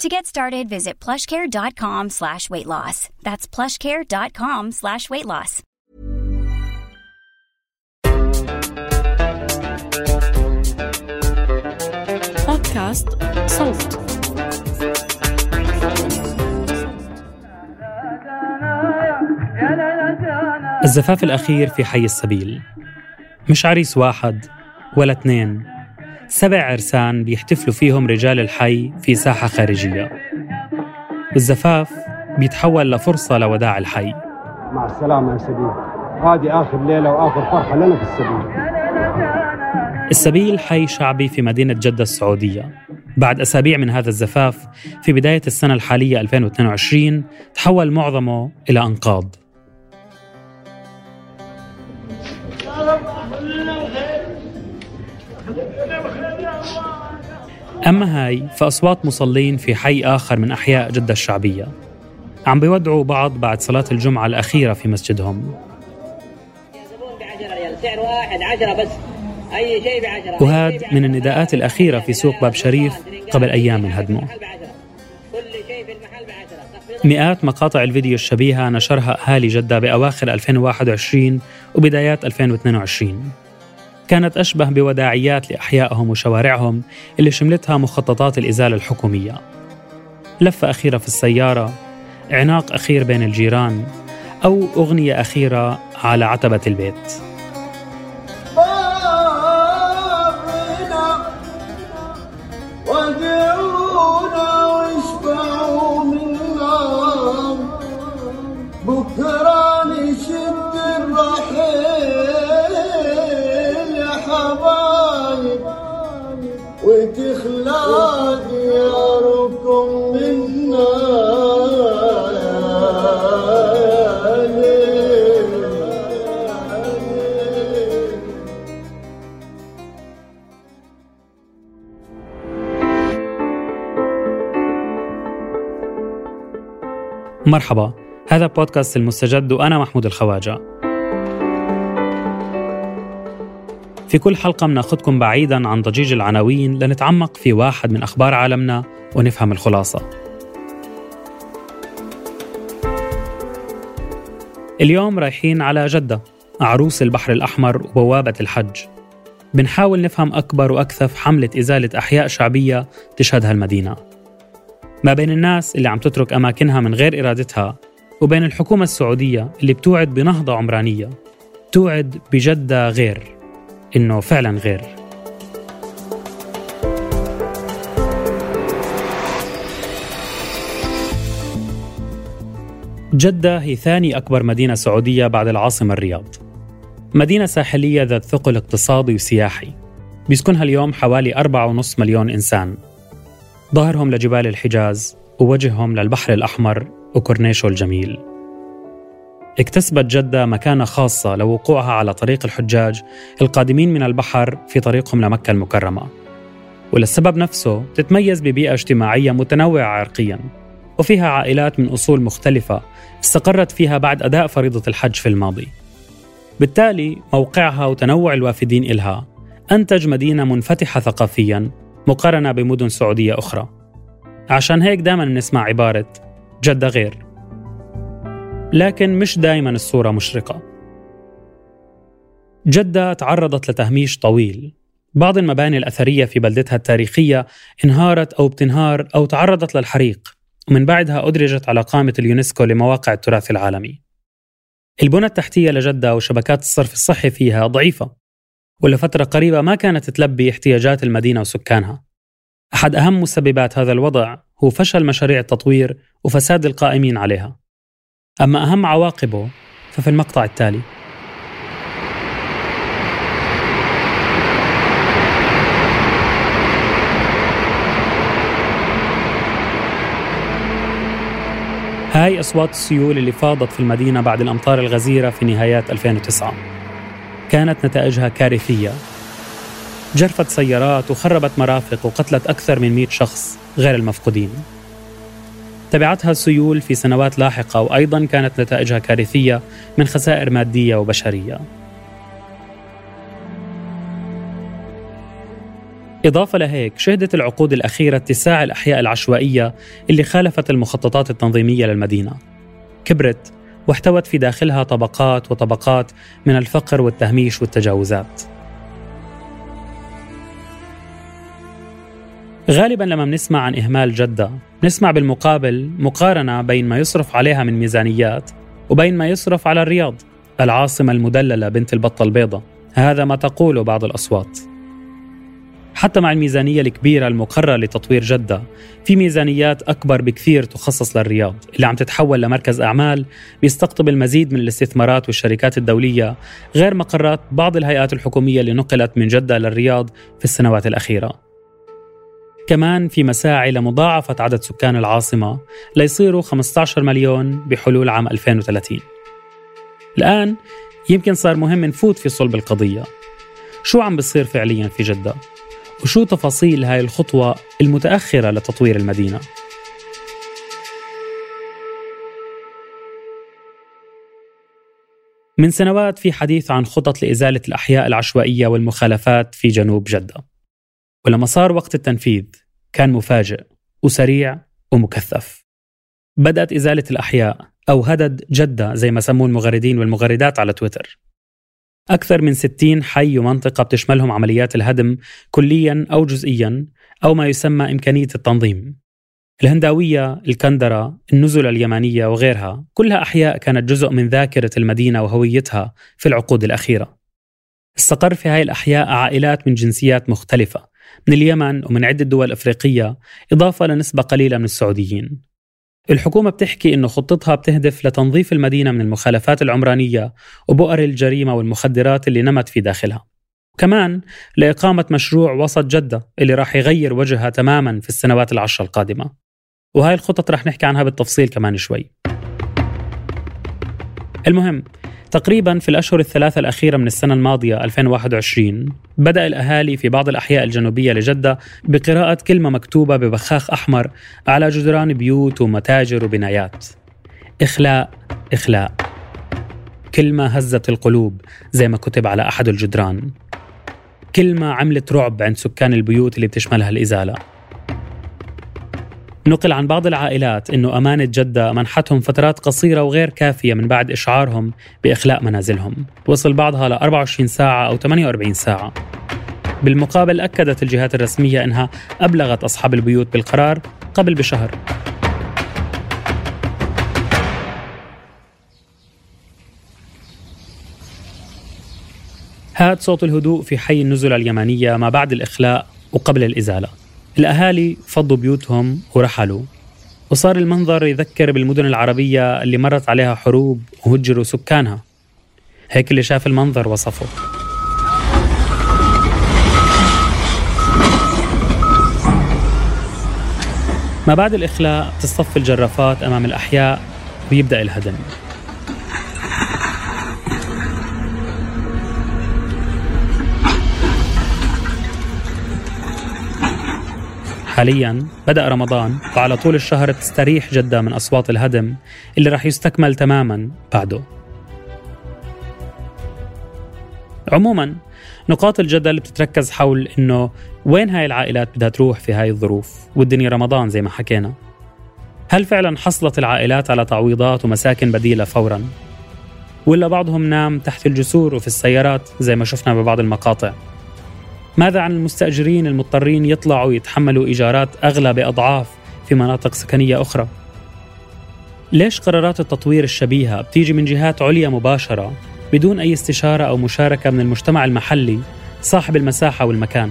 To get started, visit plushcare.com slash weight loss. That's plushcare.com slash weight loss. بودكاست صوت الزفاف الأخير في حي السبيل مش عريس واحد ولا اثنين سبع عرسان بيحتفلوا فيهم رجال الحي في ساحة خارجية. الزفاف بيتحول لفرصة لوداع الحي. مع السلامة يا سبيل. هذه آخر ليلة وآخر فرحة لنا في السبيل. السبيل حي شعبي في مدينة جدة السعودية. بعد أسابيع من هذا الزفاف في بداية السنة الحالية 2022 تحول معظمه إلى أنقاض. أما هاي فأصوات مصلين في حي آخر من أحياء جدة الشعبية. عم بيودعوا بعض بعد صلاة الجمعة الأخيرة في مسجدهم. سعر واحد عشرة بس أي شيء وهذا من النداءات الأخيرة في سوق باب شريف قبل أيام من هدمه مئات مقاطع الفيديو الشبيهة نشرها أهالي جدة بأواخر 2021 وبدايات 2022 كانت أشبه بوداعيات لأحيائهم وشوارعهم اللي شملتها مخططات الإزالة الحكومية. لفة أخيرة في السيارة عناق أخير بين الجيران أو أغنية أخيرة على عتبة البيت. وتخلى دياركم منا مرحبا هذا بودكاست المستجد وأنا محمود الخواجة. في كل حلقة بناخدكم بعيدا عن ضجيج العناوين لنتعمق في واحد من أخبار عالمنا ونفهم الخلاصة. اليوم رايحين على جدة عروس البحر الأحمر وبوابة الحج. بنحاول نفهم أكبر وأكثف حملة إزالة أحياء شعبية تشهدها المدينة. ما بين الناس اللي عم تترك أماكنها من غير إرادتها وبين الحكومة السعودية اللي بتوعد بنهضة عمرانية. توعد بجدة غير. إنه فعلا غير. جدة هي ثاني أكبر مدينة سعودية بعد العاصمة الرياض. مدينة ساحلية ذات ثقل اقتصادي وسياحي بيسكنها اليوم حوالي 4.5 مليون إنسان. ظهرهم لجبال الحجاز ووجههم للبحر الأحمر وكورنيشو الجميل. اكتسبت جدة مكانة خاصة لوقوعها على طريق الحجاج القادمين من البحر في طريقهم لمكة المكرمة. وللسبب نفسه تتميز ببيئة اجتماعية متنوعة عرقيا وفيها عائلات من أصول مختلفة استقرت فيها بعد أداء فريضة الحج في الماضي. بالتالي موقعها وتنوع الوافدين إلها أنتج مدينة منفتحة ثقافيا مقارنة بمدن سعودية أخرى. عشان هيك دائما بنسمع عبارة جدة غير. لكن مش دائما الصورة مشرقة. جدة تعرضت لتهميش طويل. بعض المباني الأثرية في بلدتها التاريخية انهارت أو بتنهار أو تعرضت للحريق. ومن بعدها أدرجت على قائمة اليونسكو لمواقع التراث العالمي. البنى التحتية لجدة وشبكات الصرف الصحي فيها ضعيفة ولفترة قريبة ما كانت تلبي احتياجات المدينة وسكانها. أحد أهم مسببات هذا الوضع هو فشل مشاريع التطوير وفساد القائمين عليها. أما أهم عواقبه ففي المقطع التالي. هاي أصوات السيول اللي فاضت في المدينة بعد الأمطار الغزيرة في نهايات 2009 كانت نتائجها كارثية. جرفت سيارات وخربت مرافق وقتلت أكثر من 100 شخص غير المفقودين. تبعتها السيول في سنوات لاحقة وأيضا كانت نتائجها كارثية من خسائر مادية وبشرية. إضافة لهيك شهدت العقود الأخيرة اتساع الأحياء العشوائية اللي خالفت المخططات التنظيمية للمدينة. كبرت واحتوت في داخلها طبقات وطبقات من الفقر والتهميش والتجاوزات. غالبا لما بنسمع عن إهمال جدة نسمع بالمقابل مقارنة بين ما يصرف عليها من ميزانيات وبين ما يصرف على الرياض العاصمة المدللة بنت البطة البيضاء هذا ما تقوله بعض الأصوات. حتى مع الميزانية الكبيرة المقررة لتطوير جدة في ميزانيات أكبر بكثير تخصص للرياض اللي عم تتحول لمركز أعمال بيستقطب المزيد من الاستثمارات والشركات الدولية غير مقرات بعض الهيئات الحكومية اللي نقلت من جدة للرياض في السنوات الأخيرة. كمان في مساعي لمضاعفة عدد سكان العاصمة ليصيروا 15 مليون بحلول عام 2030 الآن يمكن صار مهم نفوت في صلب القضية شو عم بصير فعليا في جدة؟ وشو تفاصيل هاي الخطوة المتأخرة لتطوير المدينة؟ من سنوات في حديث عن خطط لإزالة الأحياء العشوائية والمخالفات في جنوب جدة ولما صار وقت التنفيذ كان مفاجئ وسريع ومكثف. بدأت إزالة الأحياء أو هدد جدة زي ما سموه المغردين والمغردات على تويتر. أكثر من 60 حي ومنطقة بتشملهم عمليات الهدم كليا أو جزئيا أو ما يسمى إمكانية التنظيم. الهنداوية، الكندرة، النزل اليمانية وغيرها كلها أحياء كانت جزء من ذاكرة المدينة وهويتها في العقود الأخيرة. استقر في هاي الأحياء عائلات من جنسيات مختلفة. من اليمن ومن عدة دول أفريقية إضافة لنسبة قليلة من السعوديين. الحكومة بتحكي إنه خطتها بتهدف لتنظيف المدينة من المخالفات العمرانية وبؤر الجريمة والمخدرات اللي نمت في داخلها. كمان لإقامة مشروع وسط جدة اللي راح يغير وجهها تماما في السنوات العشر القادمة. وهاي الخطط رح نحكي عنها بالتفصيل كمان شوي. المهم تقريبا في الأشهر الثلاثة الأخيرة من السنة الماضية 2021 بدأ الأهالي في بعض الأحياء الجنوبية لجدة بقراءة كلمة مكتوبة ببخاخ أحمر على جدران بيوت ومتاجر وبنايات. إخلاء إخلاء. كلمة هزت القلوب زي ما كتب على أحد الجدران. كلمة عملت رعب عند سكان البيوت اللي بتشملها الإزالة. نقل عن بعض العائلات أنه أمانة جدة منحتهم فترات قصيرة وغير كافية من بعد إشعارهم بإخلاء منازلهم. وصل بعضها ل 24 ساعة أو 48 ساعة. بالمقابل أكدت الجهات الرسمية أنها أبلغت أصحاب البيوت بالقرار قبل بشهر. هاد صوت الهدوء في حي النزل اليمنية ما بعد الإخلاء وقبل الإزالة. الأهالي فضوا بيوتهم ورحلوا وصار المنظر يذكر بالمدن العربية اللي مرت عليها حروب وهجروا سكانها. هيك اللي شاف المنظر وصفه. ما بعد الإخلاء تصطف الجرافات أمام الأحياء ويبدأ الهدم. حاليا بدأ رمضان وعلى طول الشهر تستريح جدة من أصوات الهدم اللي رح يستكمل تماما بعده. عموما نقاط الجدل بتتركز حول إنه وين هاي العائلات بدها تروح في هاي الظروف والدنيا رمضان زي ما حكينا. هل فعلا حصلت العائلات على تعويضات ومساكن بديلة فورا؟ ولا بعضهم نام تحت الجسور وفي السيارات زي ما شفنا ببعض المقاطع؟ ماذا عن المستأجرين المضطرين يطلعوا يتحملوا إيجارات أغلى بأضعاف في مناطق سكنية أخرى؟ ليش قرارات التطوير الشبيهة بتيجي من جهات عليا مباشرة بدون أي استشارة أو مشاركة من المجتمع المحلي صاحب المساحة والمكان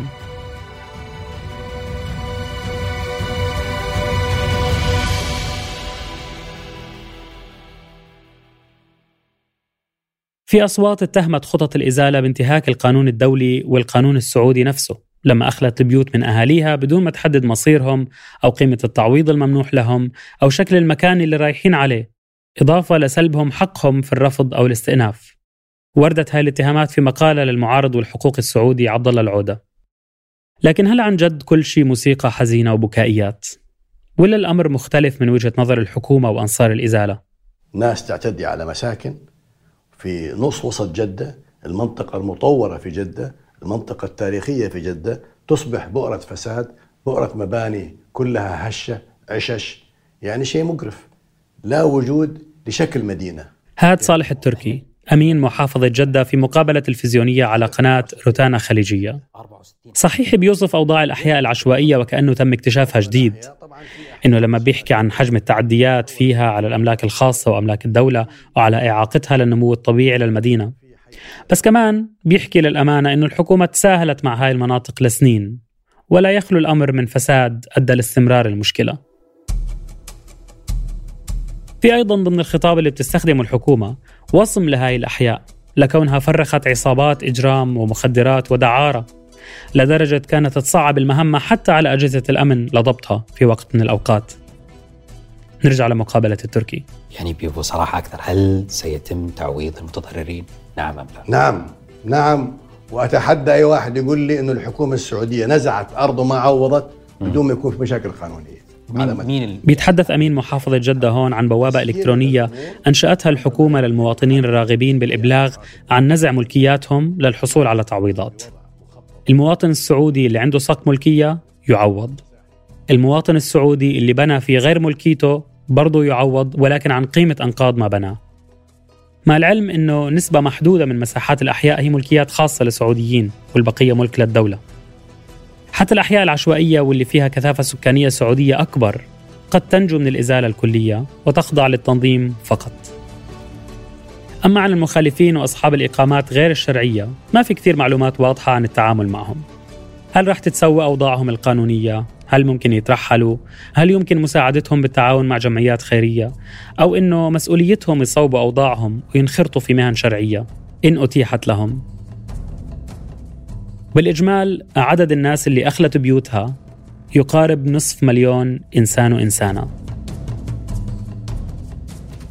في أصوات اتهمت خطط الإزالة بانتهاك القانون الدولي والقانون السعودي نفسه لما أخلت البيوت من أهاليها بدون ما تحدد مصيرهم أو قيمة التعويض الممنوح لهم أو شكل المكان اللي رايحين عليه إضافة لسلبهم حقهم في الرفض أو الاستئناف وردت هاي الاتهامات في مقالة للمعارض والحقوق السعودي عبد الله العودة لكن هل عن جد كل شيء موسيقى حزينة وبكائيات؟ ولا الأمر مختلف من وجهة نظر الحكومة وأنصار الإزالة؟ ناس تعتدي على مساكن في نص وسط جدة المنطقة المطورة في جدة المنطقة التاريخية في جدة تصبح بؤرة فساد بؤرة مباني كلها هشة عشش يعني شيء مقرف لا وجود لشكل مدينة. هاد صالح التركي. أمين محافظة جدة في مقابلة تلفزيونية على قناة روتانا خليجية. صحيح بيوصف أوضاع الأحياء العشوائية وكأنه تم اكتشافها جديد. إنه لما بيحكي عن حجم التعديات فيها على الأملاك الخاصة وأملاك الدولة وعلى إعاقتها للنمو الطبيعي للمدينة. بس كمان بيحكي للأمانة إنه الحكومة تساهلت مع هاي المناطق لسنين ولا يخلو الأمر من فساد أدى لاستمرار المشكلة. في أيضا ضمن الخطاب اللي بتستخدمه الحكومة وصم لهاي الأحياء لكونها فرخت عصابات إجرام ومخدرات ودعارة لدرجة كانت تصعب المهمة حتى على أجهزة الأمن لضبطها في وقت من الأوقات. نرجع لمقابلة التركي. يعني بصراحة أكثر هل سيتم تعويض المتضررين؟ نعم أم لا؟ نعم نعم. وأتحدى أي واحد يقول لي أنه الحكومة السعودية نزعت أرض وما عوضت بدون ما يكون في مشاكل قانونية. مين. بيتحدث أمين محافظة جدة هون عن بوابة إلكترونية. أنشأتها الحكومة للمواطنين الراغبين بالإبلاغ عن نزع ملكياتهم للحصول على تعويضات. المواطن السعودي اللي عنده صك ملكية يعوض. المواطن السعودي اللي بنى في غير ملكيته برضه يعوض ولكن عن قيمة أنقاض ما بناه مع العلم أنه نسبة محدودة من مساحات الأحياء هي ملكيات خاصة للسعوديين والبقية ملك للدولة. حتى الأحياء العشوائية واللي فيها كثافة سكانية سعودية أكبر قد تنجو من الإزالة الكلية وتخضع للتنظيم فقط أما عن المخالفين وأصحاب الإقامات غير الشرعية ما في كثير معلومات واضحة عن التعامل معهم هل رح تتسوى أوضاعهم القانونية؟ هل ممكن يترحلوا؟ هل يمكن مساعدتهم بالتعاون مع جمعيات خيرية؟ أو إنه مسؤوليتهم يصوبوا أوضاعهم وينخرطوا في مهن شرعية إن أتيحت لهم؟ بالإجمال عدد الناس اللي أخلت بيوتها يقارب نصف مليون إنسان وإنسانة.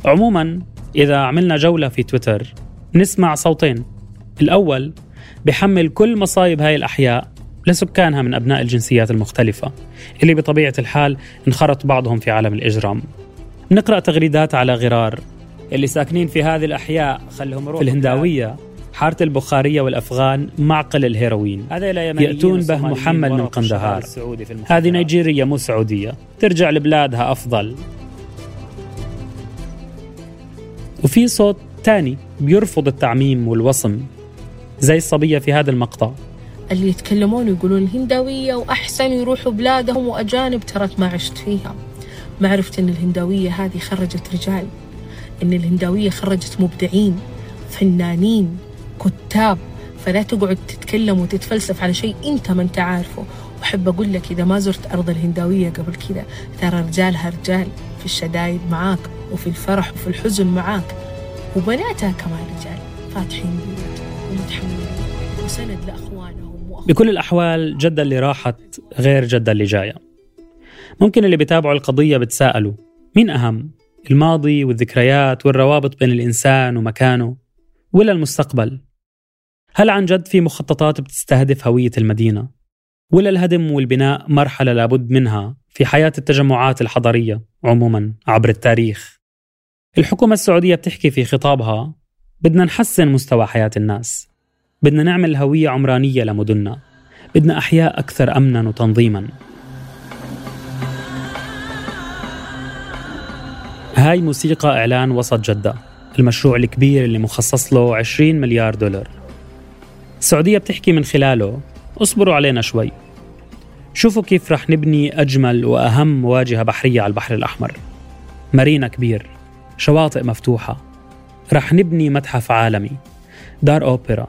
عموما إذا عملنا جولة في تويتر نسمع صوتين. الأول بحمل كل مصايب هاي الأحياء لسكانها من أبناء الجنسيات المختلفة اللي بطبيعة الحال انخرط بعضهم في عالم الإجرام. نقرأ تغريدات على غرار. اللي ساكنين في هذه الأحياء خلهم في الهنداوية حارة البخارية والأفغان معقل الهيروين. يأتون به محمد من قندهار. هذه نيجيرية مو سعودية ترجع لبلادها أفضل. وفي صوت تاني بيرفض التعميم والوصم. زي الصبية في هذا المقطع. اللي يتكلمون ويقولون الهنداوية وأحسن يروحوا بلادهم وأجانب ترك ما عشت فيها. ما عرفت أن الهنداوية هذه خرجت رجال. أن الهنداوية خرجت مبدعين فنانين. كتاب فلا تقعد تتكلم وتتفلسف على شيء أنت ما أنت عارفه. وأحب أقول لك إذا ما زرت أرض الهنداوية قبل كذا ترى رجالها رجال في الشدايد معاك وفي الفرح وفي الحزن معاك وبناتها كمان رجال فاتحين ومتحملين وسند لأخوانهم وأخوانهم. بكل الأحوال جدة اللي راحت غير جدة اللي جاية. ممكن اللي بيتابعوا القضية بتساءلوا مين أهم؟ الماضي والذكريات والروابط بين الإنسان ومكانه ولا المستقبل؟ هل عن جد في مخططات بتستهدف هوية المدينة؟ ولا الهدم والبناء مرحلة لابد منها في حياة التجمعات الحضرية عموما عبر التاريخ؟ الحكومة السعودية بتحكي في خطابها بدنا نحسن مستوى حياة الناس بدنا نعمل هوية عمرانية لمدننا بدنا أحياء أكثر أمنا وتنظيما هاي موسيقى إعلان وسط جدة المشروع الكبير اللي مخصص له 20 مليار دولار السعودية بتحكي من خلاله اصبروا علينا شوي. شوفوا كيف رح نبني أجمل وأهم واجهة بحرية على البحر الأحمر. مارينا كبير شواطئ مفتوحة. رح نبني متحف عالمي دار أوبرا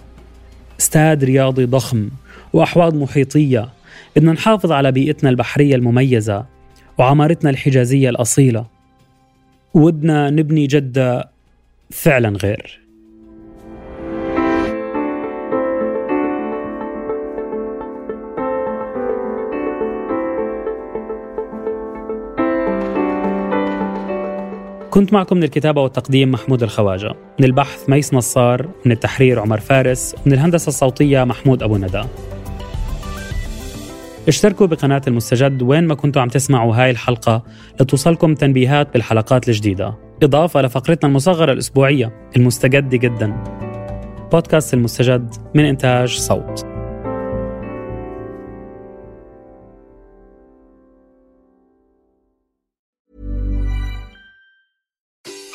استاد رياضي ضخم وأحواض محيطية. بدنا نحافظ على بيئتنا البحرية المميزة وعمارتنا الحجازية الأصيلة. ودنا نبني جدة فعلا غير. كنت معكم من الكتابة والتقديم محمود الخواجة. من البحث ميس نصار من التحرير عمر فارس ومن الهندسة الصوتية محمود أبو ندى. اشتركوا بقناة المستجد وين ما كنتوا عم تسمعوا هاي الحلقة لتوصلكم تنبيهات بالحلقات الجديدة. إضافة لفقرتنا المصغرة الأسبوعية المستجد جدا. بودكاست المستجد من إنتاج صوت.